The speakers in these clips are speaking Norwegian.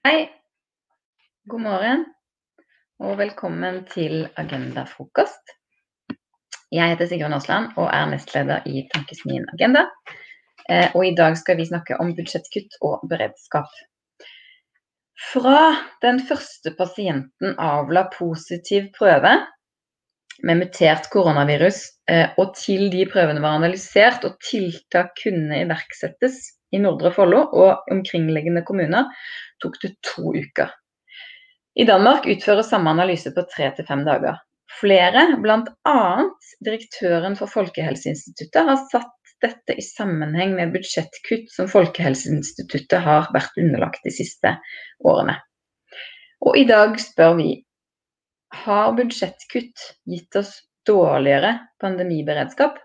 Hei, god morgen og velkommen til Agenda-frokost. Jeg heter Sigrun Aasland og er nestleder i Tankesmien Agenda. Eh, og i dag skal vi snakke om budsjettkutt og beredskap. Fra den første pasienten avla positiv prøve med mutert koronavirus, eh, og til de prøvene var analysert og tiltak kunne iverksettes i Nordre Follo og omkringliggende kommuner, tok det to uker. I Danmark utføres samme analyse på tre til fem dager. Flere, bl.a. direktøren for Folkehelseinstituttet, har satt dette i sammenheng med budsjettkutt som Folkehelseinstituttet har vært underlagt de siste årene. Og i dag spør vi har budsjettkutt gitt oss dårligere pandemiberedskap?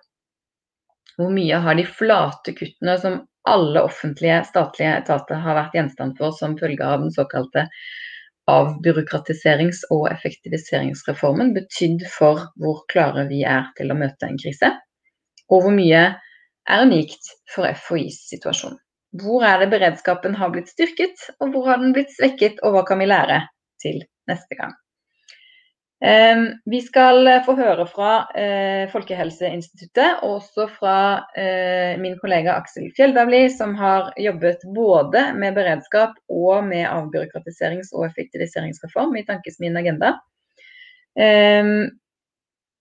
Hvor mye har de flate kuttene som alle offentlige statlige etater har vært gjenstand for som følge av den såkalte avbyråkratiserings- og effektiviseringsreformen betydd for hvor klare vi er til å møte en krise? Og hvor mye er unikt for FHIs situasjon? Hvor er det beredskapen har blitt styrket, og hvor har den blitt svekket, og hva kan vi lære til neste gang? Ehm, vi skal få høre fra eh, Folkehelseinstituttet, og også fra eh, min kollega Aksel Fjelldavli, som har jobbet både med beredskap og med avbyråkratiserings- og effektiviseringsreform i Tankesmien Agenda. Ehm,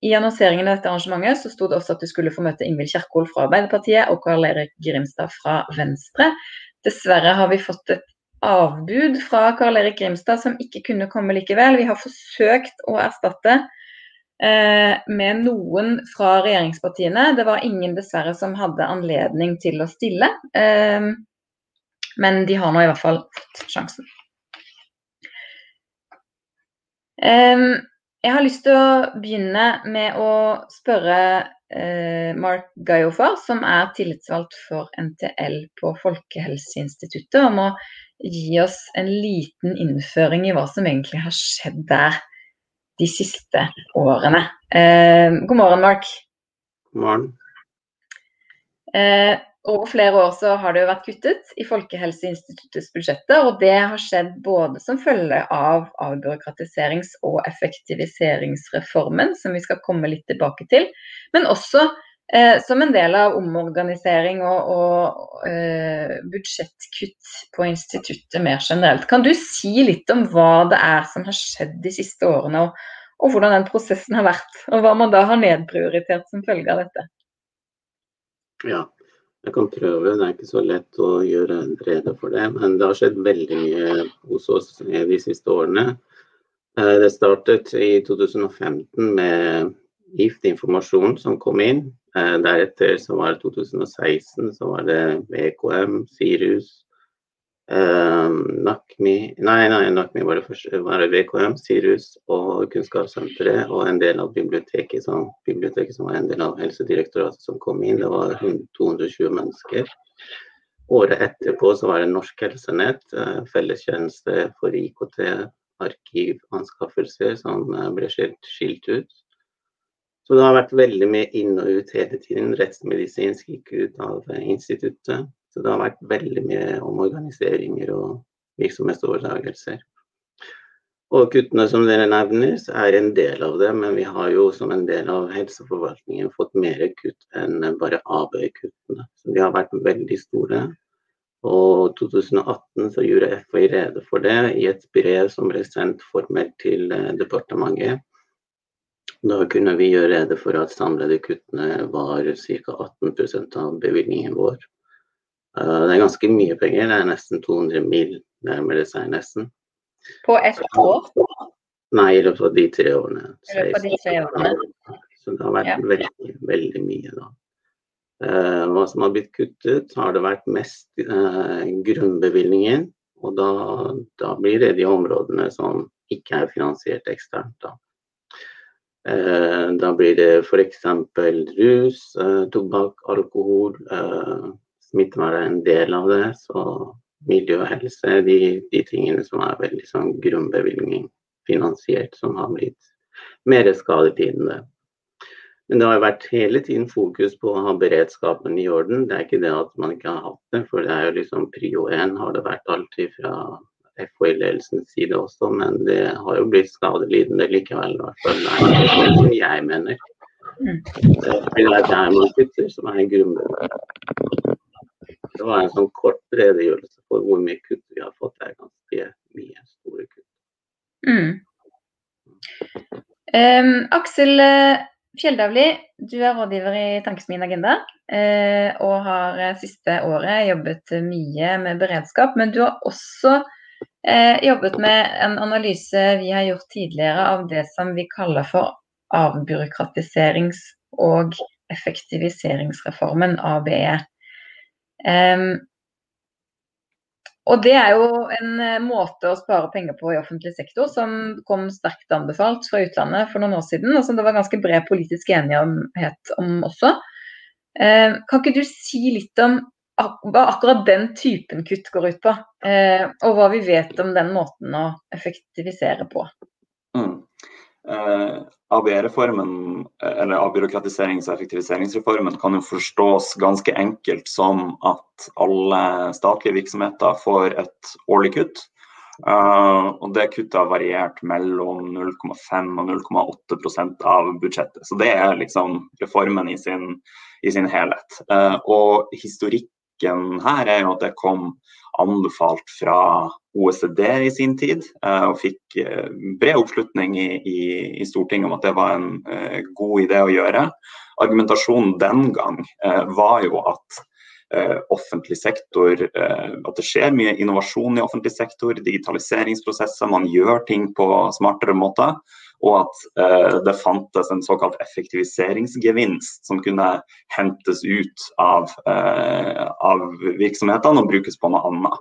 I annonseringen av dette arrangementet så sto det også at du skulle få møte Ingvild Kjerkol fra Arbeiderpartiet og Karl Erik Grimstad fra Venstre. Dessverre har vi fått et avbud fra Karl Erik Grimstad som ikke kunne komme likevel. Vi har forsøkt å erstatte eh, med noen fra regjeringspartiene. Det var ingen dessverre som hadde anledning til å stille. Eh, men de har nå i hvert fall fått sjansen. Eh, jeg har lyst til å begynne med å spørre eh, Mark Gajofar, som er tillitsvalgt for NTL på Folkehelseinstituttet, om å gi oss en liten innføring i hva som egentlig har skjedd der de siste årene. Eh, god morgen, Mark. God morgen. Eh, over flere år så har det jo vært kuttet i Folkehelseinstituttets budsjetter, og det har skjedd både som følge av avbyråkratiserings- og effektiviseringsreformen, som vi skal komme litt tilbake til, men også eh, som en del av omorganisering og, og eh, budsjettkutt på instituttet mer generelt. Kan du si litt om hva det er som har skjedd de siste årene, og, og hvordan den prosessen har vært, og hva man da har nedprioritert som følge av dette? Ja, jeg kan prøve. Det er ikke så lett å gjøre rede for det. Men det har skjedd veldig mye hos oss de siste årene. Eh, det startet i 2015 med giftinformasjon som kom inn. Eh, deretter så var det 2016 så var det VKM, Sirus, Uh, NAKMI Nei, nei, NAKMI var det. Var det VKM, Sirus og Kunnskapssenteret og en del av biblioteket som, biblioteket som var en del av Helsedirektoratet som kom inn. Det var 220 mennesker. Året etterpå så var det Norsk Helsenett, uh, fellestjeneste for IKT, arkivanskaffelser, som uh, ble skilt, skilt ut. Så det har vært veldig mye inn og ut hele tiden. Rettsmedisinsk gikk ut av instituttet. Så det har vært veldig mye omorganiseringer og virksomhetsoverdragelser. Og kuttene som dere nevner, er en del av det, men vi har jo som en del av helseforvaltningen fått mer kutt enn bare ABØ-kuttene. Så de har vært veldig store. Og 2018 så gjorde FHI rede for det i et brev som ble sendt formelt til eh, departementet. Da kunne vi gjøre rede for at samlede kuttene var ca. 18% av bevilgningen vår. Eh, det er ganske mye penger. Det er nesten 200 mil, nærmer det seg nesten. På ett år? Nei, i løpet av de tre årene. De tre årene. Så det har vært Ja. veldig, veldig mye, da. Eh, hva som har blitt kuttet, har det vært mest eh, grunnbevilgningen. Og da, da blir det de områdene som ikke er finansiert eksternt, da. Eh, da blir det f.eks. rus, eh, tobakk, alkohol. Eh, smittevern er en del av det. Så miljø og helse, de, de tingene som er veldig sånn grunnbevilgning finansiert, som har blitt mer skadetidende. Men det har vært hele tiden fokus på å ha beredskapen i orden. Det er ikke det at man ikke har hatt det, for det er jo liksom prio én har det vært alltid fra FHI-ledelsens side også, men det har jo blitt skadelidende likevel. I hvert fall det er som jeg mener. Mm. Det er der man sitter, som er grunnmuren. Det var en sånn kort redegjørelse for hvor mye kutt vi har fått. Det er ganske mye store kutt. Mm. Um, Aksel eh, Fjelldavli, du er rådgiver i Tankesmien Agenda. Uh, og har eh, siste året jobbet mye med beredskap. Men du har også uh, jobbet med en analyse vi har gjort tidligere av det som vi kaller for avbyråkratiserings- og effektiviseringsreformen, ABE. Um, og det er jo en eh, måte å spare penger på i offentlig sektor som kom sterkt anbefalt fra utlandet for noen år siden, og som det var ganske bred politisk enighet om også. Kan ikke du si litt om hva akkurat den typen kutt går ut på, uh, og hva vi vet om den måten å effektivisere på? Mm. Eh, ABE-reformen, eller avbyråkratiserings- og effektiviseringsreformen, kan jo forstås ganske enkelt som at alle statlige virksomheter får et årlig kutt. Uh, og det kuttet har variert mellom 0,5 og 0,8% av budsjettet. Så det er liksom reformen i sin, i sin helhet. Uh, og historikken her er jo at det kom anbefalt fra OECD i sin tid, eh, og fikk eh, bred oppslutning i, i, i, Stortinget om at det var en uh, god idé å gjøre. Argumentasjonen den gang var jo at offentlig sektor At det skjer mye innovasjon i offentlig sektor, digitaliseringsprosesser, man gjør ting på smartere måter. Og at det fantes en såkalt effektiviseringsgevinst som kunne hentes ut av, av virksomhetene og brukes på noe annet.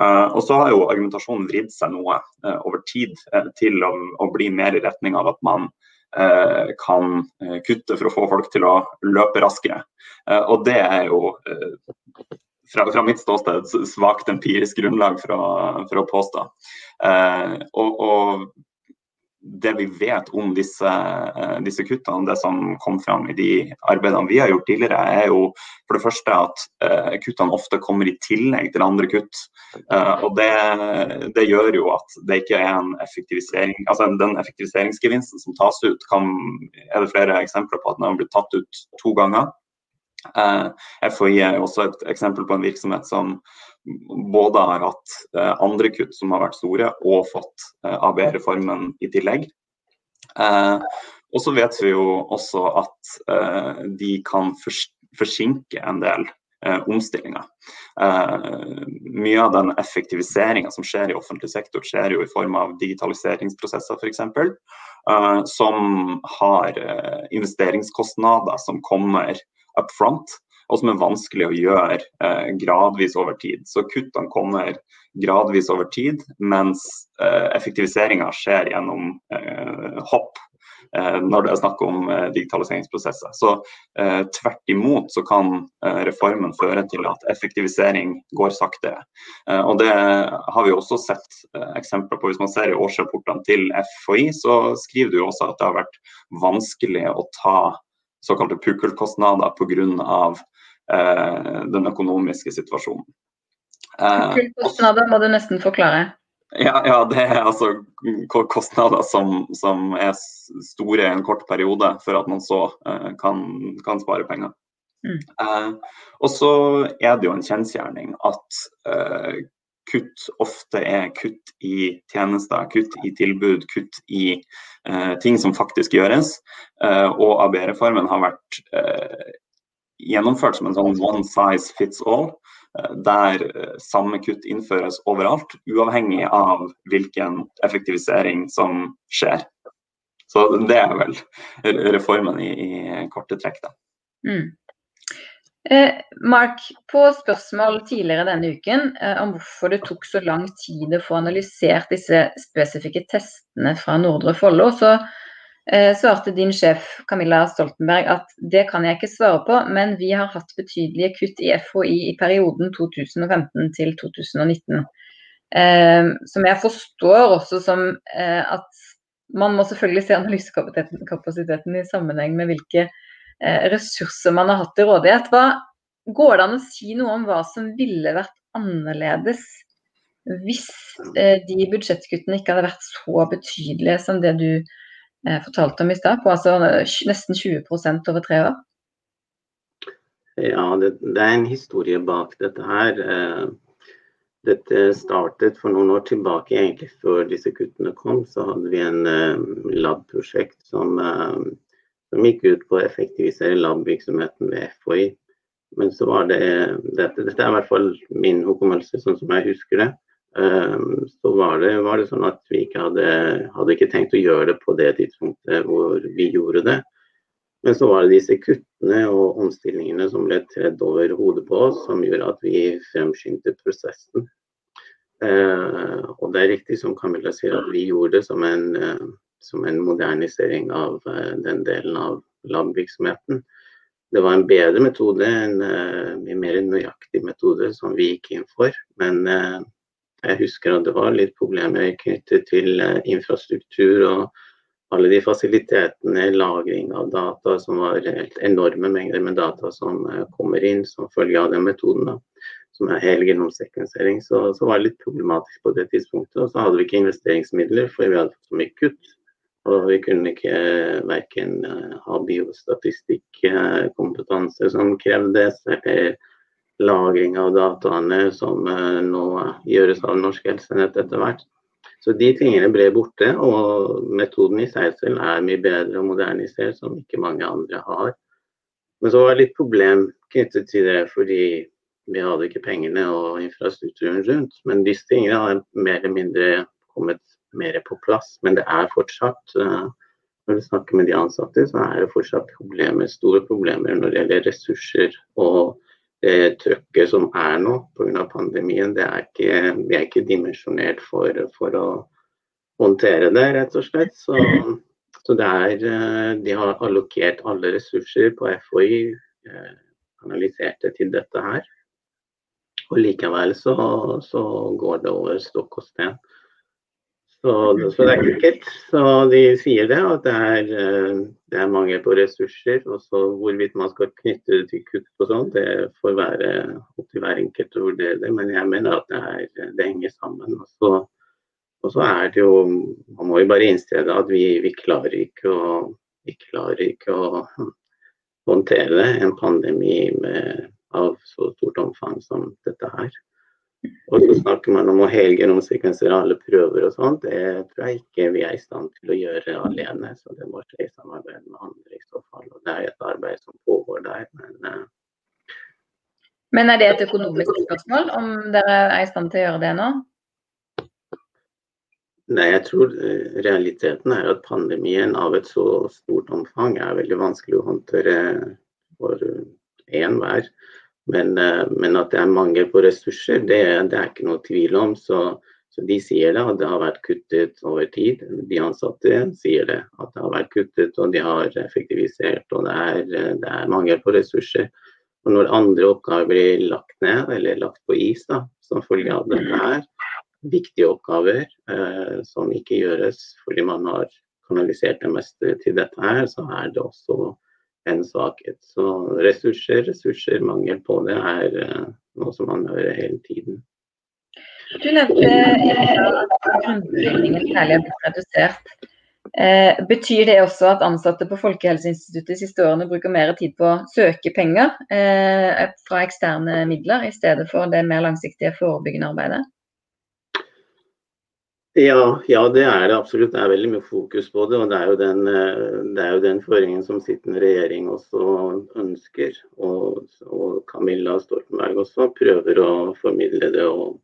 Uh, og så har jo argumentasjonen vridd seg noe uh, over tid uh, til å, å, bli mer i retning av at man kan kutte for å få folk til å løpe raskere. og det er jo fra, fra, mitt ståsted svakt empirisk grunnlag for å, for å påstå. og, og det vi vet om disse, eh, disse, kuttene, det som kom fram i de arbeidene vi har gjort tidligere, er jo for det første at uh, kuttene ofte kommer i tillegg til andre kutt. Uh, og det, det, gjør jo at det ikke er en effektivisering altså Den effektiviseringsgevinsten som tas ut, kan, er det flere eksempler på at den har blitt tatt ut to ganger. Uh, FHI er også et eksempel på en virksomhet som både har hatt eh, andre kutt som har vært store, og fått eh, ABE-reformen i tillegg. Eh, og så vet vi jo også at de kan forsinke en del omstillinger. mye av den effektiviseringa som skjer i offentlig sektor, skjer jo i form av digitaliseringsprosesser f.eks. Som har investeringskostnader som kommer up front og som er vanskelig å gjøre eh, gradvis over tid. Så kuttene kommer gradvis over tid, mens eh, effektiviseringa skjer gjennom eh, hopp eh, når det er snakk om eh, digitaliseringsprosesser. Så eh, tvert imot så kan reformen føre til at effektivisering går saktere. og det har vi også sett eksempler på. Hvis man ser i årsrapportene til FHI, så skriver du også at det har vært vanskelig å ta såkalte pukkelkostnader pga. Eh, den økonomiske situasjonen. Eh, kostnader må du nesten forklare. Ja, ja, det er altså kostnader som, som, er store i en kort periode, for at man så eh, kan, kan, spare penger. Mm. Eh, og så er det jo en kjensgjerning at uh, kutt ofte er kutt i tjenester, kutt i tilbud, kutt i ting som faktisk gjøres. og ABE-reformen har vært gjennomført som en sånn one size fits all, eh, der eh, samme kutt innføres overalt, uavhengig av hvilken effektivisering som skjer. Så det er vel reformen i, i korte trekk, da. Mm. Eh, Mark, på spørsmål tidligere denne uken eh, om hvorfor det tok så lang tid å få analysert disse spesifikke testene fra Nordre Follo, så Eh, svarte din sjef Camilla Stoltenberg at det kan jeg ikke svare på, men vi har hatt betydelige kutt i FHI i perioden 2015 til 2019. Eh, som jeg forstår også som at man må selvfølgelig se analysekapasiteten i sammenheng med hvilke ressurser man har hatt til rådighet. Hva, går det an å si noe om hva som ville vært annerledes hvis eh, de budsjettkuttene ikke hadde vært så betydelige som det du eh, fortalte om i stad, på altså nesten 20 over tre år? Ja, det, det, er en historie bak dette her. Dette startet for noen år tilbake, egentlig før disse kuttene kom. Så hadde vi en lab-prosjekt som, som, gikk ut på å effektivisere lab-virksomheten ved FHI. Men så var det dette, dette er i hvert fall min hukommelse, sånn som jeg husker det. Ehm, så var det, var det sånn at vi ikke hadde, hadde ikke tenkt å gjøre det på det tidspunktet hvor vi gjorde det. Men så var det disse kuttene og omstillingene som ble tredd over hodet på oss, som gjorde at vi fremskyndte prosessen. Uh, og det er riktig som Camilla sier, at vi gjorde det som en, som en modernisering av uh, den delen av lab-virksomheten det var en bedre metode, en en mer nøyaktig metode som vi gikk inn for. Men uh, jeg husker at det var litt problemer knyttet til infrastruktur og alle de fasilitetene, lagring av data, som var helt enorme mengder med data som kommer inn som følge av den metoden. Som er helgenomsekvensering. Så, så var det litt problematisk på det tidspunktet. Og så hadde vi ikke investeringsmidler, for vi hadde fått så mye kutt. Og vi kunne ikke verken eh, ha biostatistikkompetanse som krevdes, eller lagring av dataene som eh, nå gjøres av Norsk Helsenett etter hvert. Så de tingene ble borte, og metoden i seg selv er mye bedre og modernisert, som ikke mange andre har. Men så var det litt problem knyttet til det, fordi vi hadde ikke pengene og infrastrukturen rundt. Men disse tingene har mer eller mindre kommet mer på plass. Men det er fortsatt eh, når du snakker med de ansatte, så er det fortsatt problemer, store problemer når det gjelder ressurser. Og det trøkket som er nå pga. pandemien, det er ikke, vi er ikke dimensjonert for, for, å håndtere det, rett og slett. Så, så er, eh, de har allokert alle ressurser på FHI, analysert det til dette her. Og likevel så, så går det over stokk og sten. Så, så, det er enkelt. Så de sier det, at det er, eh, det er mangel på ressurser. Og så hvorvidt man skal knytte det til kutt og sånn, det får være opp til hver enkelt å vurdere det. Men jeg mener at det, er, det henger sammen. Og så, og så, er det jo Man må jo bare innse at vi, vi, klarer ikke å, vi klarer ikke å håndtere en pandemi med, av så stort omfang som dette her. Og så snakker man om å helgenomsekvensere alle prøver og sånt. Det tror jeg ikke vi er i stand til å gjøre alene. Så det må skje i samarbeid med andre i så fall. Og det er et arbeid som pågår der. Men, uh... men er det et økonomisk spørsmål, om dere er i stand til å gjøre det nå? Nei, jeg tror eh, realiteten er at pandemien av et så stort omfang er veldig vanskelig å håndtere for enhver. Men, eh, men, at det er mangel på ressurser, det, det er ikke noe tvil om. Så, så, de sier det, at det har vært kuttet over tid. De ansatte sier det, at det har vært kuttet og de har effektivisert. Og det er, det er mangel på ressurser. Og når andre oppgaver blir lagt ned eller lagt på is da, som følge av dette her, viktige oppgaver eh, som ikke gjøres fordi man har kanalisert det meste til dette her, så er det også en svakhet. Så ressurser, ressurser, mangel på det er uh, noe som man hører hele tiden. Du nevnte at grunnbevilgningen særlig har blitt redusert. Eh, betyr det også at ansatte på Folkehelseinstituttet de siste årene bruker mer tid på å søke penger eh, fra eksterne midler, i stedet for det mer langsiktige forebyggende arbeidet? Ja, ja, det er det absolutt. Det er veldig mye fokus på det. Og det er jo den, eh, det er jo den føringen som sittende regjering også ønsker. Og, og Camilla Stoltenberg også prøver å formidle det. Og,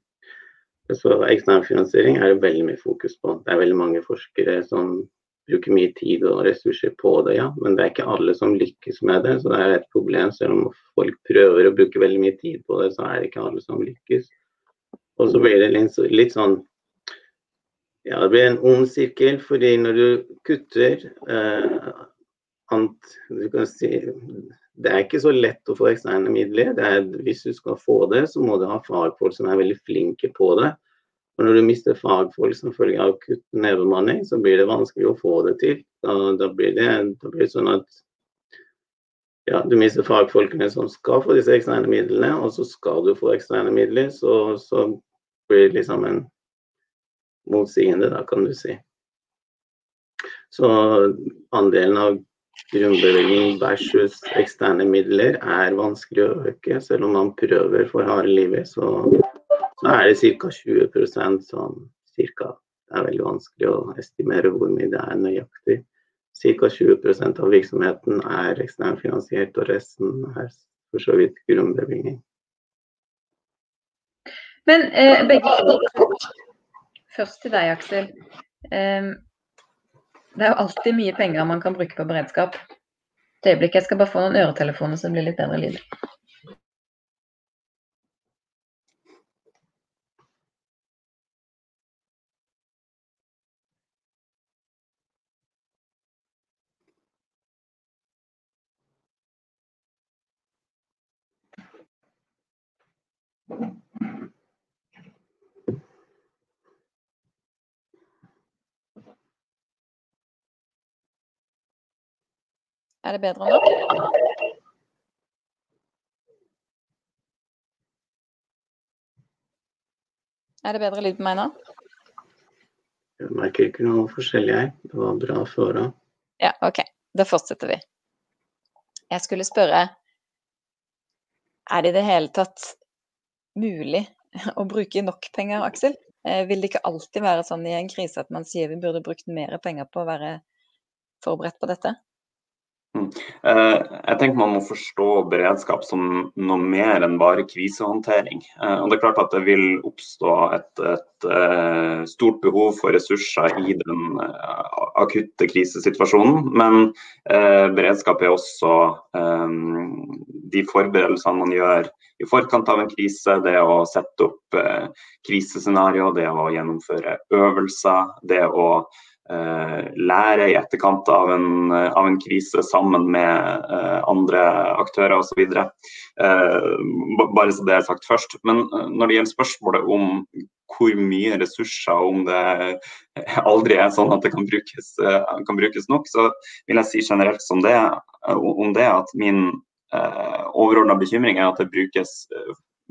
så Eksternfinansiering er det veldig mye fokus på. Det er veldig mange forskere som bruker mye tid og ressurser på det, ja. Men det er ikke alle som lykkes med det. Så det er et problem. Selv om folk prøver å bruke veldig mye tid på det, så er det ikke alle som lykkes. Og så blir det litt, litt sånn ja, det blir en ond sirkel, fordi når du kutter eh, ant, du si, Det er ikke så lett å få eksterne midler. Er, hvis du skal få det, så må du ha fagfolk som er veldig flinke på det. Og når du mister fagfolk som følge av kutt nedbemanning, så blir det vanskelig å få det til. Da, da, blir, det, da blir det sånn at ja, du mister fagfolkene som skal få disse eksterne midlene, og så skal du få eksterne midler, så, så blir liksom en motsigende, da, kan du si. Så andelen av grunnbevilgning versus eksterne midler er vanskelig å øke. Selv om man prøver for harde livet, så, så er det ca. 20% som cirka. Det er veldig vanskelig å estimere hvor mye det er nøyaktig. Ca. 20% av virksomheten er eksternfinansiert, og resten er for så vidt grunnbevilgning. Men eh, begge Først til deg, Aksel. Det er jo alltid mye penger man kan bruke på beredskap. Et øyeblikk, jeg skal bare få noen øretelefoner så det blir litt bedre lyd. Er det bedre nå? Er det bedre lyd på meg nå? Jeg merker ikke noe forskjellig jeg. Det var bra før òg. Ja, OK. Da fortsetter vi. Jeg skulle spørre Er det i det hele tatt mulig å bruke nok penger, Aksel? Eh, vil det ikke alltid være sånn i en krise at man sier vi burde brukt mer penger på å være forberedt på dette? Mm. Eh, jeg tenker Man må forstå beredskap som noe mer enn bare krisehåndtering. Eh, og det er klart at det vil oppstå et, et eh, stort behov for ressurser i den akutte krisesituasjonen. Men beredskap er også de forberedelsene man gjør i forkant av en krise. Det å sette opp krisescenario, det å gjennomføre øvelser, det å lære i etterkant av en, av en krise sammen med uh, andre aktører osv. Bare så det er sagt først. Men når det gjelder spørsmålet om hvor mye ressurser, om det aldri er sånn at det kan brukes, kan brukes nok, så vil jeg si generelt som det, om det at min overordna bekymring er at det brukes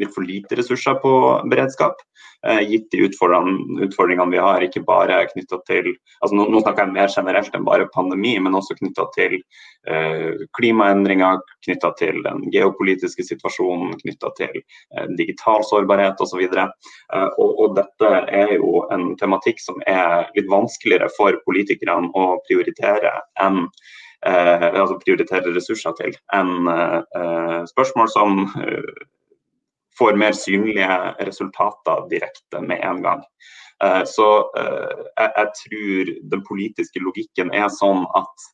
litt for lite ressurser på beredskap, eh, gitt de utfordringene vi har. Ikke bare knytta til altså nå, nå, snakker jeg mer generelt enn bare pandemi, men også knytta til eh, klimaendringer, knytta til den geopolitiske situasjonen, knytta til eh, digital sårbarhet osv. Eh, og, og dette er jo en tematikk som er litt vanskeligere for politikerne å prioritere enn eh, altså prioritere ressurser til enn eh, spørsmål som får mer synlige resultater direkte med en gang. Eh, så eh, jeg, tror den politiske logikken er sånn at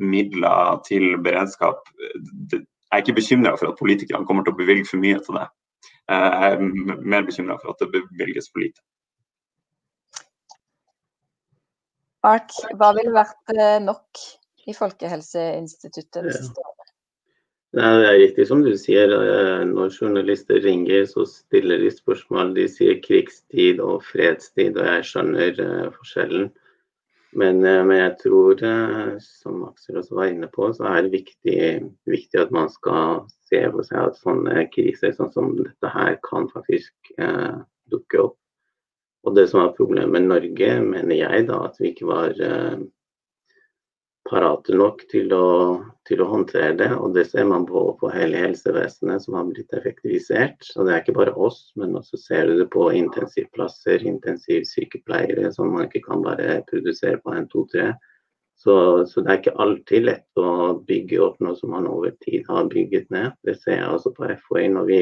midler til beredskap Jeg er ikke bekymra for at politikerne kommer til å bevilge for mye til det. Eh, jeg er mer bekymra for at det bevilges for lite. Mark, hva ville vært nok i Folkehelseinstituttet det siste året? Det er riktig som du sier. Eh, når journalister ringer, så stiller de spørsmål. De sier krigstid og fredstid, og jeg skjønner uh, forskjellen. Men, uh, men, jeg tror, som Aksel også var inne på, så er det viktig, viktig at man skal se for seg at sånne kriser sånn som dette her kan faktisk dukke opp. Og det som er problemet med Norge, mener jeg da, at vi ikke var parate nok til å, til å, håndtere det. Og det ser man på, på hele helsevesenet som har blitt effektivisert. Og det er ikke bare oss, men også ser du det på intensivplasser, intensivsykepleiere som man ikke kan bare produsere på en, to, tre. Så, så, det er ikke alltid lett å bygge opp noe som man over tid har bygget ned. Det ser jeg også på FHI når vi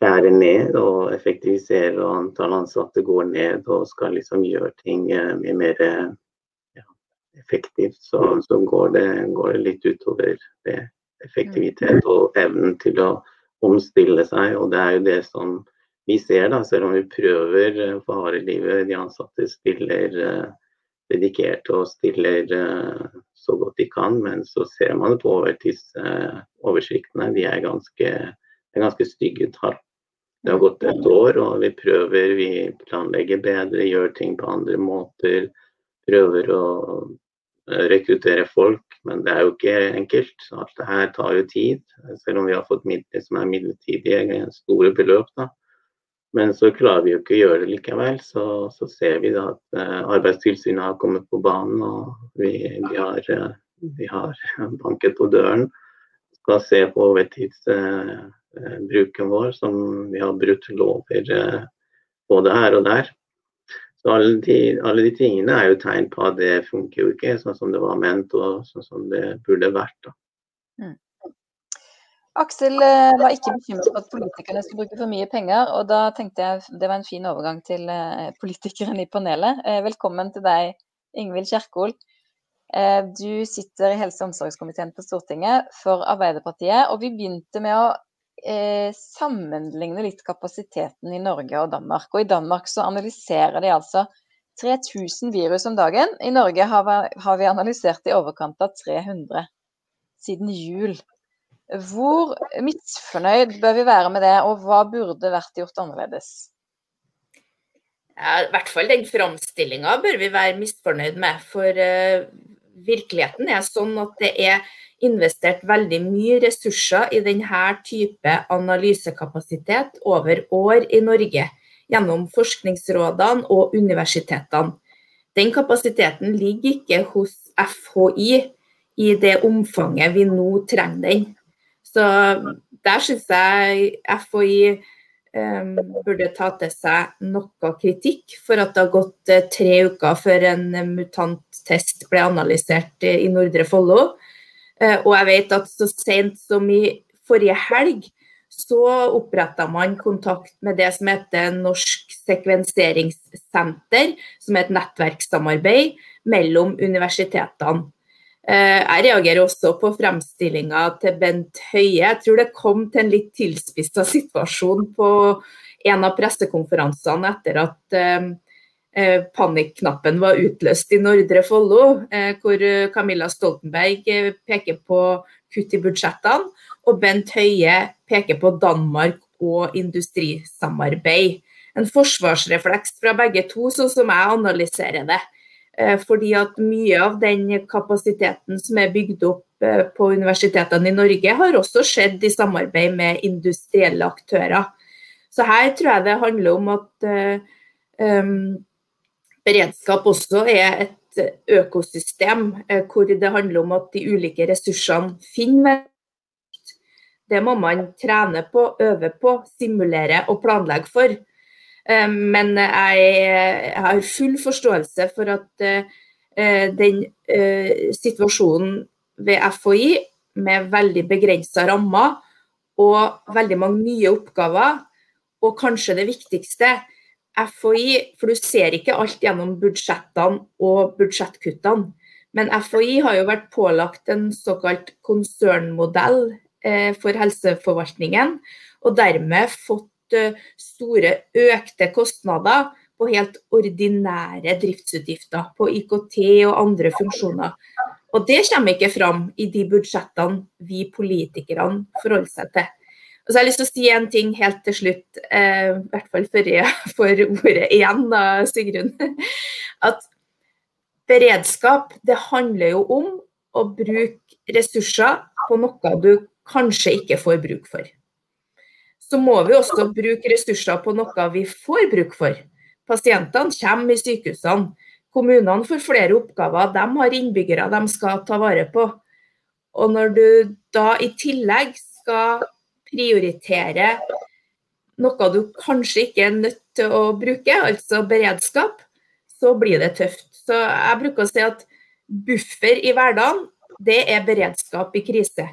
skjærer ned og effektiviserer og antall ansatte går ned og skal liksom gjøre ting eh, mye mer effektivt, så, så går, det, går, det, litt utover det effektivitet og evnen til å omstille seg. Og det er jo det som vi ser, da, selv om vi prøver på for harde livet. De ansatte stiller uh, dedikerte og stiller uh, så godt de kan, men så ser man det på overtidsoversiktene. De er ganske, ganske stygge tall. Det har gått et år, og vi prøver, vi planlegger bedre, gjør ting på andre måter prøver å eh, rekruttere folk, men det er jo ikke enkelt. Alt det her tar jo tid. Selv om vi har fått midler som er midlertidige, store beløp. da. Men så klarer vi jo ikke å gjøre det likevel. Så, så ser vi da at uh, Arbeidstilsynet har kommet på banen, og vi, vi, har, uh, vi har, banket på døren. Skal se på overtidsbruken vår, som vi har brutt lover både her og der. Så alle de, alle de, tingene er jo tegn på at det funker jo ikke sånn som det var ment og sånn som det burde vært. Mm. Aksel eh, var ikke bekymret for at politikerne skulle bruke for mye penger, og da tenkte jeg det var en fin overgang til eh, politikeren i panelet. Eh, velkommen til deg, Ingvild Kjerkol. Du sitter i helse- og omsorgskomiteen på Stortinget for Arbeiderpartiet, og vi begynte med å sammenligne litt kapasiteten i Norge og Danmark. Og i Danmark så analyserer de altså 3000 virus om dagen. I Norge har vi analysert i overkant av 300 siden jul. Hvor misfornøyd bør vi være med det, og hva burde vært gjort annerledes? Ja, I hvert fall den framstillinga bør vi være misfornøyd med. For uh, virkeligheten er sånn at det er investert veldig mye ressurser i denne type analysekapasitet over år i Norge. Gjennom forskningsrådene og universitetene. Den kapasiteten ligger ikke hos FHI i det omfanget vi nå trenger den. Så der syns jeg FHI um, burde ta til seg noe kritikk for at det har gått uh, tre uker før en mutanttest ble analysert i Nordre Follo. Uh, og jeg vet at så sent som i forrige helg så oppretta man kontakt med det som heter Norsk sekvenseringssenter, som er et nettverkssamarbeid mellom universitetene. Eh, jeg reagerer også på fremstillinga til Bent Høie. Jeg tror det kom til en litt tilspissa situasjon på en av pressekonferansene etter at eh, eh panikknappen var utløst i Nordre Follo, eh, hvor Camilla Stoltenberg eh, peker på kutt i budsjettene, og Bent Høie peker på Danmark og industrisamarbeid. En forsvarsrefleks fra begge to, sånn som jeg analyserer det. Eh, fordi at mye av den kapasiteten som er bygd opp eh, på universitetene i Norge, har også skjedd i samarbeid med industrielle aktører. Så her tror jeg det handler om at um, beredskap også er et økosystem hvor det handler om at de ulike ressursene finner Det må man trene på, øve på, simulere og planlegge for. Eh, men jeg har full forståelse for at eh, den eh, situasjonen ved FHI med veldig begrensa rammer og veldig mange nye oppgaver, og kanskje det viktigste, FHI, for du ser ikke alt gjennom budsjettene og budsjettkuttene. Men FHI har jo vært pålagt en såkalt konsernmodell for helseforvaltningen, og dermed fått Eh, store økte kostnader på helt ordinære driftsutgifter, på IKT og andre funksjoner. Og det kommer ikke fram i de budsjettene vi politikerne forholder seg til. Og så har jeg lyst til å si en ting helt til slutt, eh, i hvert fall før jeg får ordet igjen, da, Sigrun. At beredskap, det handler jo om å bruke ressurser på noe du kanskje ikke får bruk for så må vi også bruke ressurser på noe vi får bruk for. Pasientene kommer i sykehusene. Kommunene får flere oppgaver. De har innbyggere de skal ta vare på. Og når du da i tillegg skal prioritere noe du kanskje ikke er nødt til å bruke, altså beredskap, så blir det tøft. Så jeg bruker å si at buffer i hverdagen, det er beredskap i krise.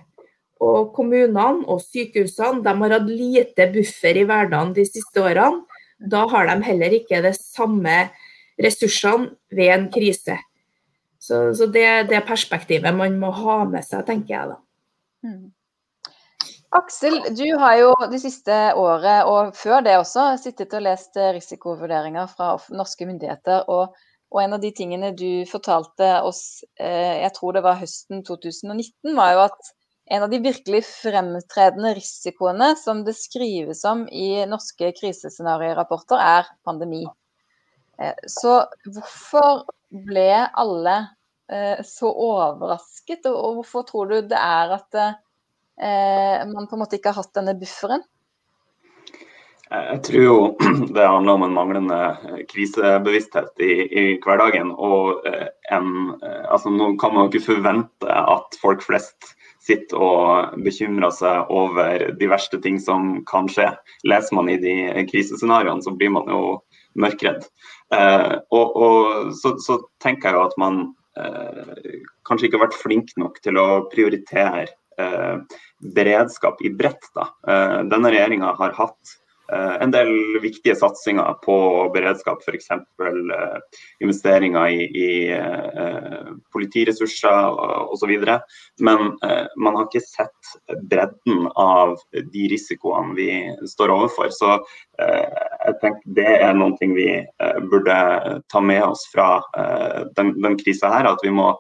Og kommunene og sykehusene de har hatt lite buffer i hverdagen de siste årene. Da har de heller ikke de samme ressursene ved en krise. Så, så det er det perspektivet man må ha med seg, tenker jeg da. Mm. Aksel, du har jo de siste året og før det også sittet og lest risikovurderinger fra norske myndigheter. og og en av de tingene du fortalte oss, eh, jeg tror det var høsten 2019, var jo at en av de virkelig fremtredende risikoene som det skrives om i norske krisescenariorapporter, er pandemi. Eh, så hvorfor ble alle eh, så overrasket, og hvorfor tror du det er at eh, man på en måte ikke har hatt denne bufferen? Jeg tror jo det handler om en manglende eh, krisebevissthet i, i hverdagen. Og eh, en, eh, altså nå kan man jo ikke forvente at folk flest sitter og bekymrer seg over de verste ting som kan skje. Leser man i de krisescenarioene, så blir man jo mørkredd. Eh, og, og så, så, tenker jeg jo at man eh, kanskje ikke har vært flink nok til å prioritere eh, beredskap i bredt. Da. denne regjeringa har hatt Eh, en del viktige satsinger på beredskap, f.eks. Investeringer i, i uh, politiressurser osv. Men man har ikke sett bredden av de risikoene vi står overfor. Så jeg tenker det er noe vi burde ta med oss fra den, den krisa her. At vi må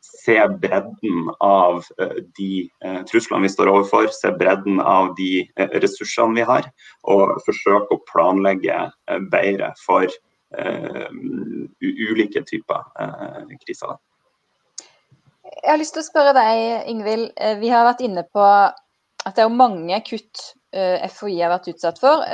se bredden av eh, de eh, truslene vi står overfor, se bredden av de eh, ressursene vi har, og forsøke å planlegge bedre for ulike typer kriser. Jeg har lyst til å spørre deg, Ingvild. Vi har vært inne på at det er mange kutt FHI har vært utsatt for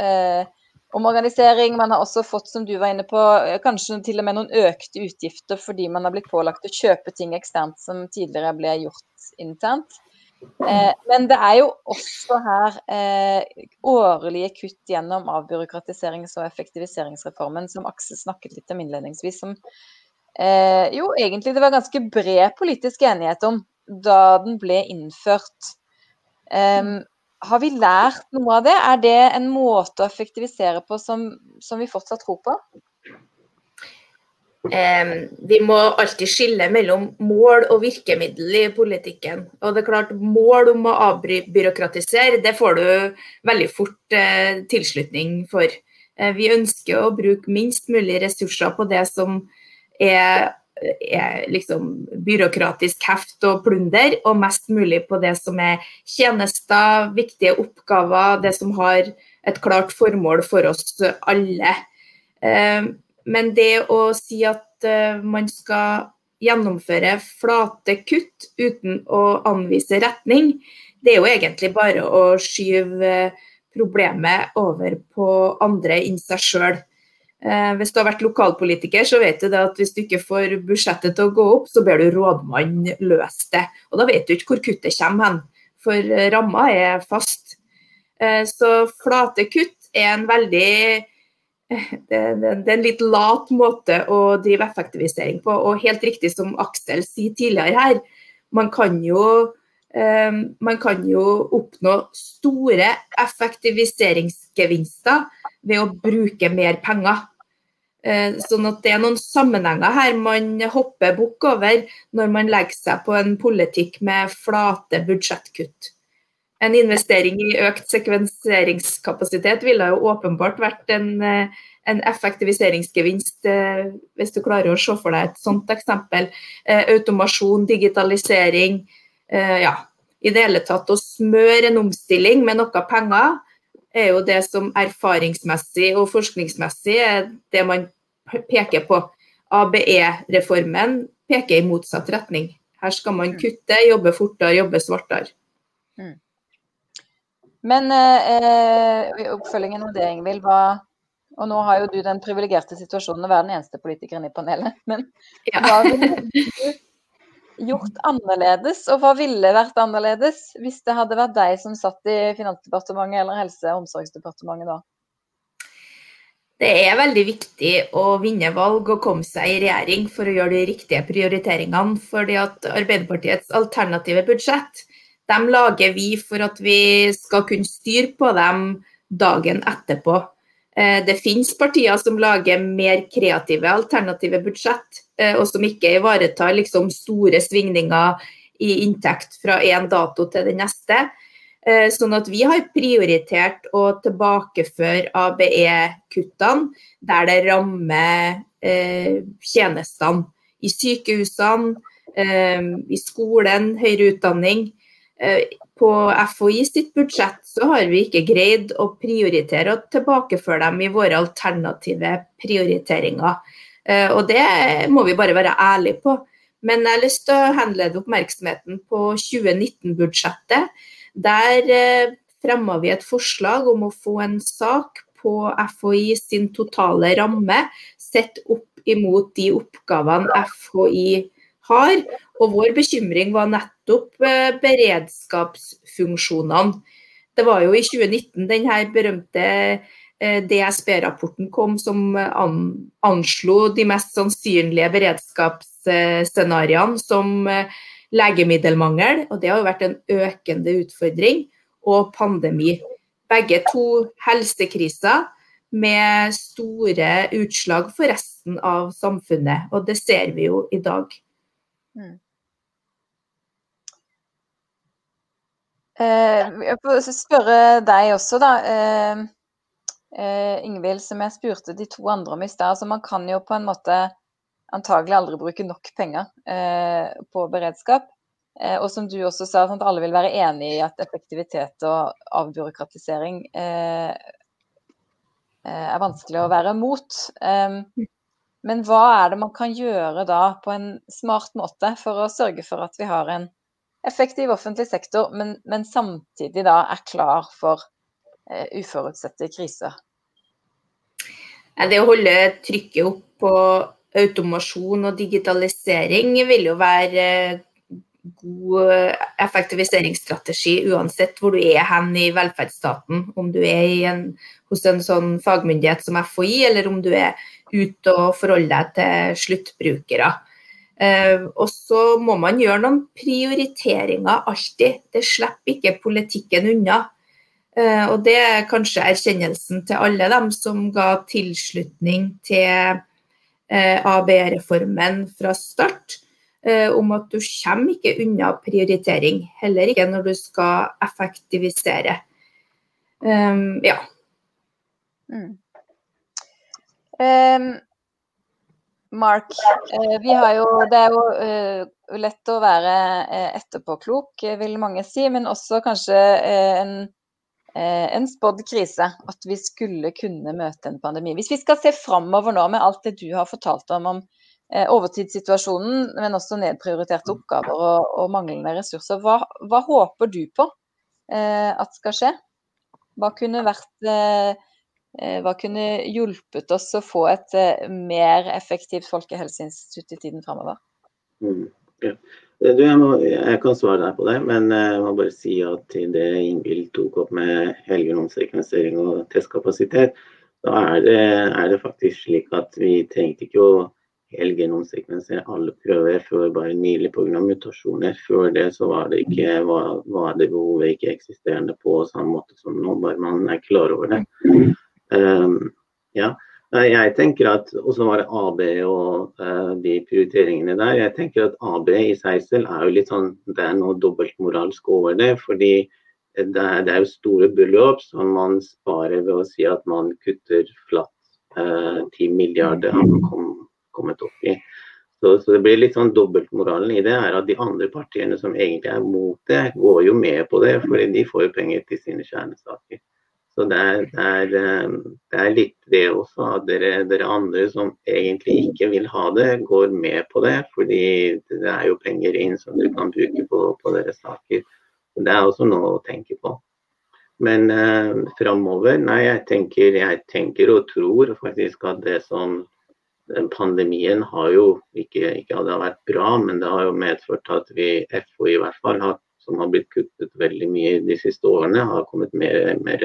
omorganisering. Man har også fått, som du var inne på, eh, kanskje til og med noen økte utgifter fordi man har blitt pålagt å kjøpe ting eksternt som tidligere ble gjort internt. Eh, men det er jo også her eh, årlige kutt gjennom avbyråkratiserings- og effektiviseringsreformen, som Aksel snakket litt om innledningsvis, som eh, jo egentlig det var ganske bred politisk enighet om da den ble innført. Um, har vi lært noe av det? Er det en måte å effektivisere på som, som vi fortsatt tror på? Eh, vi må alltid skille mellom mål og virkemiddel i politikken. Og det er klart, Mål om å avbyråkratisere, det får du veldig fort eh, tilslutning for. Eh, vi ønsker å bruke minst mulig ressurser på det som er er liksom byråkratisk heft og plunder, og mest mulig på det som er tjenester, viktige oppgaver, det som har et klart formål for oss alle. Eh, men det å si at eh, man skal gjennomføre flate kutt uten å anvise retning, det er jo egentlig bare å skyve problemet over på andre enn seg sjøl. Eh, hvis du har vært lokalpolitiker, så vet du at hvis du ikke får budsjettet til å gå opp, så ber du rådmannen løse det. Og da vet du ikke hvor kuttet kommer hen, for eh, ramma er fast. Eh, så flate kutt er en veldig det, er en litt lat måte å drive effektivisering på. Og helt riktig som Aksel sier tidligere her, man kan jo man kan jo oppnå store effektiviseringsgevinster ved å bruke mer penger. Eh, sånn at det er noen sammenhenger her man hopper bukk over når man legger seg på en politikk med flate budsjettkutt. En investering i økt sekvenseringskapasitet ville jo åpenbart vært en, eh, en effektiviseringsgevinst, eh, hvis du klarer å se for deg et sånt eksempel. Automasjon, digitalisering. Ja, i det hele tatt å smøre en omstilling med noe penger er jo det som erfaringsmessig og forskningsmessig er det man peker på. ABE-reformen peker i motsatt retning. Her skal man mm. kutte, jobbe fortere, jobbe svartere. Mm. Men eh, oppfølgingen av det, Ingvild, hva og nå har jo du den privilegerte situasjonen å være den eneste politikeren i panelet. Men ja. hva vil du gjort annerledes, og hva ville vært annerledes hvis det hadde vært deg som satt i Finansdepartementet eller Helse- og omsorgsdepartementet da? Det er veldig viktig å vinne valg og komme seg i regjering for å gjøre de riktige prioriteringene. fordi at Arbeiderpartiets alternative budsjett de lager vi for at vi skal kunne styre på dem dagen etterpå. Eh, det finnes partier som lager mer kreative alternative budsjett, og som ikke ivaretar liksom store svingninger i inntekt fra én dato til den neste. Eh, sånn at vi har prioritert å tilbakeføre ABE-kuttene der det rammer tjenestene. I sykehusene, i skolen, høyere utdanning på FHI sitt budsjett så har vi ikke greid å prioritere og tilbakeføre dem i våre alternative prioriteringer. Eh, og det må vi bare være ærlige på. Men jeg har lyst til å henlede oppmerksomheten på 2019-budsjettet, der eh, fremma vi et forslag om å få en sak på FHI sin totale ramme, sett opp imot de oppgavene FHI har. Og vår bekymring var nettopp eh, beredskapsfunksjonene. Det var jo i 2019 denne berømte DSB-rapporten kom som anslo de mest sannsynlige beredskapsscenarioene som eh, legemiddelmangel, og det har jo vært en økende utfordring, og pandemi. Begge to helsekriser med store utslag for resten av samfunnet, og det ser vi jo i dag. Mm. Eh, jeg får spørre deg også, da. Eh, eh, Ingvild, som jeg spurte de to andre om i stad. Så man kan jo på en måte antagelig aldri bruke nok penger eh, på beredskap. Eh, og som du også sa, sånn at alle vil være enig i at effektivitet og avbyråkratisering eh, er vanskelig å være mot. men hva er det man kan gjøre da på en smart måte for å sørge for at vi har en effektiv offentlig sektor, men, men samtidig da er klar for uforutsette kriser? Det å holde trykket opp på automasjon og digitalisering vil jo være god effektiviseringsstrategi uansett hvor du er hen i velferdsstaten. Om du er en, hos en sånn fagmyndighet som FHI, eller om du er ute og forholder deg til sluttbrukere. Eh, og så må man gjøre noen prioriteringer alltid. Det slipper ikke politikken unna. Eh, og det er kanskje erkjennelsen til alle dem som ga tilslutning til eh, ABE-reformen fra start, om at du kommer ikke unna prioritering. Heller ikke når du skal effektivisere. ja. Mm. Um, Mark, jo, det er jo lett å være etterpåklok, vil mange si, men også kanskje en, en spådd krise. At vi skulle kunne møte en pandemi. Hvis vi skal se framover nå med alt det du har fortalt om om overtidssituasjonen, men også nedprioriterte oppgaver og, og manglende ressurser, hva, hva, håper du på at skal skje? Hva kunne vært Eh, hva kunne hjulpet oss å få et eh, mer effektivt folkehelseinstitutt i tiden framover? Mm, ja. Du, jeg, må, jeg, kan svare deg på det, men eh, jeg må bare si at til det Ingvild tok opp med helgenomsekvensering og testkapasitet, da er det, er det, faktisk slik at vi trengte ikke å helgenomsekvensere alle prøver før bare nylig pga. mutasjoner. Før det så var det ikke var, var det behovet ikke eksisterende på samme måte som nå, bare man er klar over det. Um, ja. Jeg tenker at, Og så var det AB og uh, de prioriteringene der. Jeg tenker at AB i seg selv er jo litt sånn, det er noe dobbeltmoralsk over det. fordi det er, det er, jo store beløp som man sparer ved å si at man kutter flatt uh, 10 milliarder har man kom, kommet opp i. Så, så, det blir litt sånn Dobbeltmoralen i det er at de andre partiene som egentlig er mot det, går jo med på det, fordi de får jo penger til sine kjernesaker. Så det er, det, er, eh, det er, litt det også dere, dere, andre som egentlig ikke vil ha det, går med på det. Fordi det er jo penger inn som dere kan bruke på, på deres saker. Så det er også noe å tenke på. Men eh, framover, nei, jeg tenker, jeg tenker, og tror faktisk at det som Pandemien har jo ikke, ikke hadde vært bra, men det har jo medført at vi, FO i hvert fall, har, som har blitt kuttet veldig mye de siste årene, har kommet mer, mer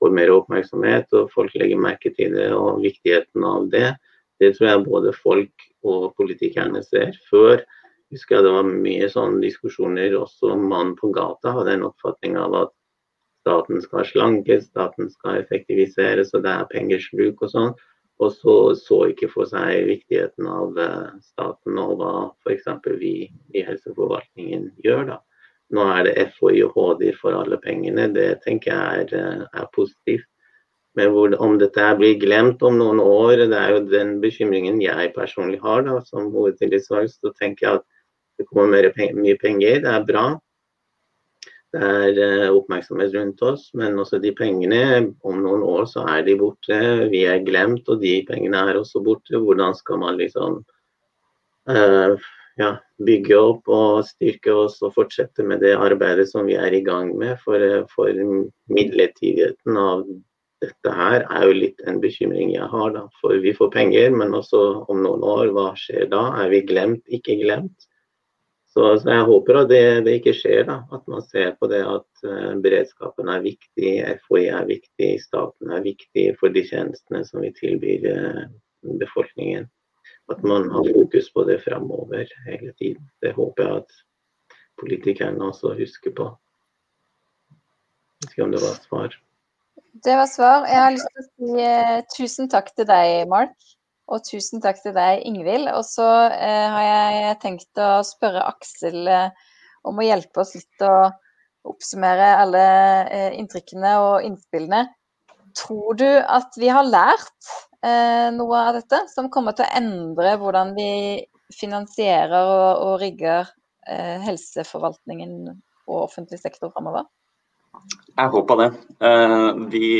får mer oppmerksomhet, og folk legger merke til det og viktigheten av det. Det tror jeg både folk og politikerne ser. Før husker jeg det var mye sånne diskusjoner, også mannen på gata hadde en oppfatning av at staten skal slankes, staten skal effektiviseres, og det er pengesluk og sånn. Og så så ikke for seg viktigheten av eh, staten og hva f.eks. vi i helseforvaltningen gjør. da. Nå er det FHI og HD for alle pengene. Det tenker jeg er, eh, er positivt. Men hvor, om dette blir glemt om noen år, det er jo den bekymringen jeg personlig har da, som hovedtillitsvalgt. Så tenker jeg at det kommer mer penger, mye penger, det er bra. Det er uh, oppmerksomhet rundt oss, men også de pengene, om noen år så er de borte. Vi er glemt, og de pengene er også borte. Hvordan skal man liksom uh, ja, bygge opp og styrke oss og fortsette med det arbeidet som vi er i gang med. For, for midlertidigheten av dette her er jo litt en bekymring jeg har. da, For vi får penger, men også om noen år, hva skjer da? Er vi glemt, ikke glemt? Så, så jeg håper at det, det, ikke skjer. da, At man ser på det at uh, beredskapen er viktig, FHI er viktig, staten er viktig for de tjenestene som vi tilbyr uh, befolkningen. At man har fokus på det framover hele tiden. Det håper jeg at politikerne også husker på. Vet ikke om det var svar. Det var svar. Jeg har lyst til å si eh, tusen takk til deg, Mark. Og tusen takk til deg, Ingvild. Og så eh, har jeg tenkt å spørre Aksel eh, om å hjelpe oss litt å oppsummere alle eh, inntrykkene og innspillene. Tror du at vi har lært noe av dette, som kommer til å endre hvordan vi finansierer og, og rigger eh, helseforvaltningen og offentlig sektor framover? Jeg håper det. Eh, vi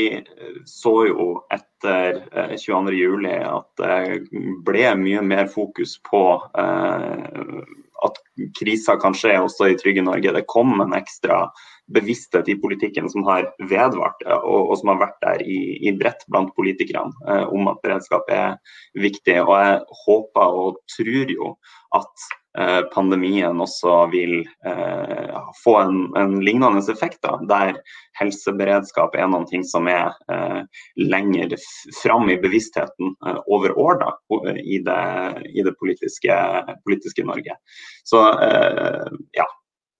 så jo etter 22.07 eh, at det ble mye mer fokus på eh, at krisa kan skje også i trygge Norge. Det kom en ekstra bevissthet i politikken som har vedvart, og, som har vært der i, i bredt blant politikerne om at beredskap er viktig. Og jeg håper og tror jo at Eh, pandemien også vil eh, få en, en, lignende effekt, da, der helseberedskap er noe som er eh, lenger fram i bevisstheten eh, over år da, i det, i det politiske, politiske, Norge. Så eh, ja,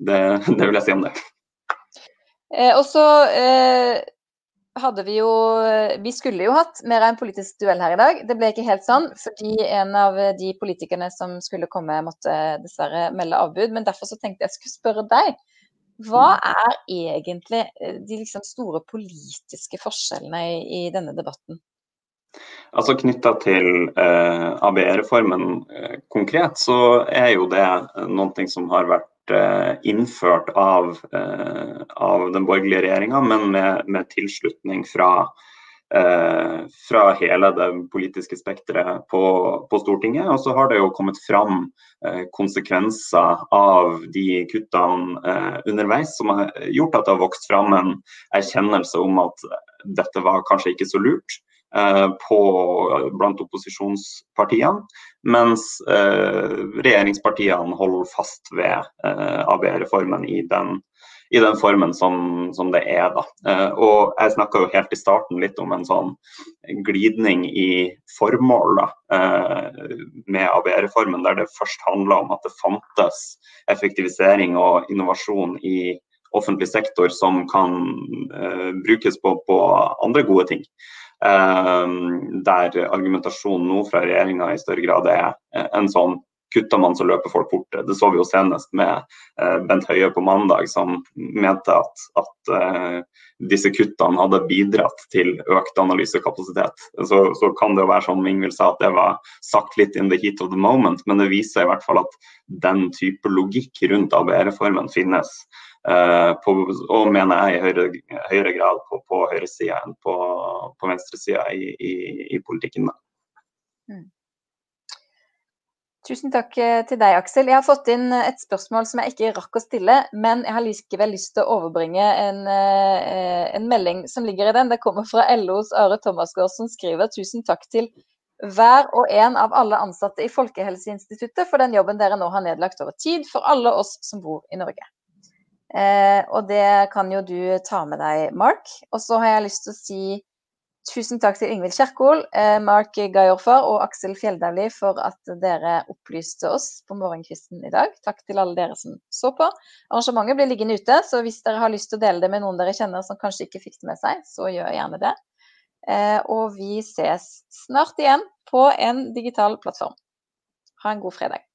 det, det, vil jeg si om det. Eh, og så hadde vi jo Vi skulle jo hatt mer av en politisk duell her i dag. Det ble ikke helt sånn, fordi en av de politikerne som skulle komme, måtte dessverre melde avbud. Men derfor så tenkte jeg skulle spørre deg. Hva er egentlig de liksom store politiske forskjellene i, i denne debatten? Altså Knytta til eh, ABE-reformen eh, konkret, så er jo det noe som har vært Eh, innført av, eh, av den borgerlige regjeringa, men med, med tilslutning fra, eh, fra hele det politiske spekteret på, på, Stortinget. Og så har det jo kommet fram konsekvenser av de kuttene underveis, som har gjort at det har vokst fram en erkjennelse om at dette var kanskje ikke så lurt. Eh, på, blant opposisjonspartiene, mens eh, regjeringspartiene holder fast ved eh, ABE-reformen i den i den formen som, som det er. da. Eh, og Jeg snakka helt i starten litt om en sånn glidning i formål da, med ABE-reformen, der det først handla om at det fantes effektivisering og innovasjon i offentlig sektor som kan uh, brukes på, på andre gode ting. Uh, der argumentasjonen nå fra regjeringa i større grad er eh, en sånn kutter man så løper folk fort. Det så vi jo senest med eh, Bent Høie på mandag, som mente at, at disse kuttene hadde bidratt til økt analysekapasitet. Så, så kan det jo være som Ingvild sa, at det var sagt litt in the heat of the moment, men det viser i hvert fall at den type logikk rundt ABE-reformen finnes. Uh, på, og mener jeg i høyere, høyere grad på, på høyresida enn på, på venstresida i, i, i, politikken. Mm. Tusen takk eh, til deg, Aksel. Jeg har fått inn et spørsmål som jeg ikke rakk å stille, men jeg har likevel lyst til å overbringe en, en melding som ligger i den. Det kommer fra LOs Are Thomasgaard som skriver tusen takk til hver og en av alle ansatte i Folkehelseinstituttet for den jobben dere nå har nedlagt over tid for alle oss som bor i Norge. Eh, og det kan jo du ta med deg, Mark. Og så har jeg lyst til å si tusen takk til Yngvild Kjerkol, eh, Mark Gajorfar og Aksel Fjelldavli for at dere opplyste oss på morgenkvisten i dag. Takk til alle dere som så på. Arrangementet blir liggende ute, så hvis dere har lyst til å dele det med noen dere kjenner som kanskje ikke fikk det med seg, så gjør gjerne det. Eh, og vi ses snart igjen på en digital plattform. Ha en god fredag.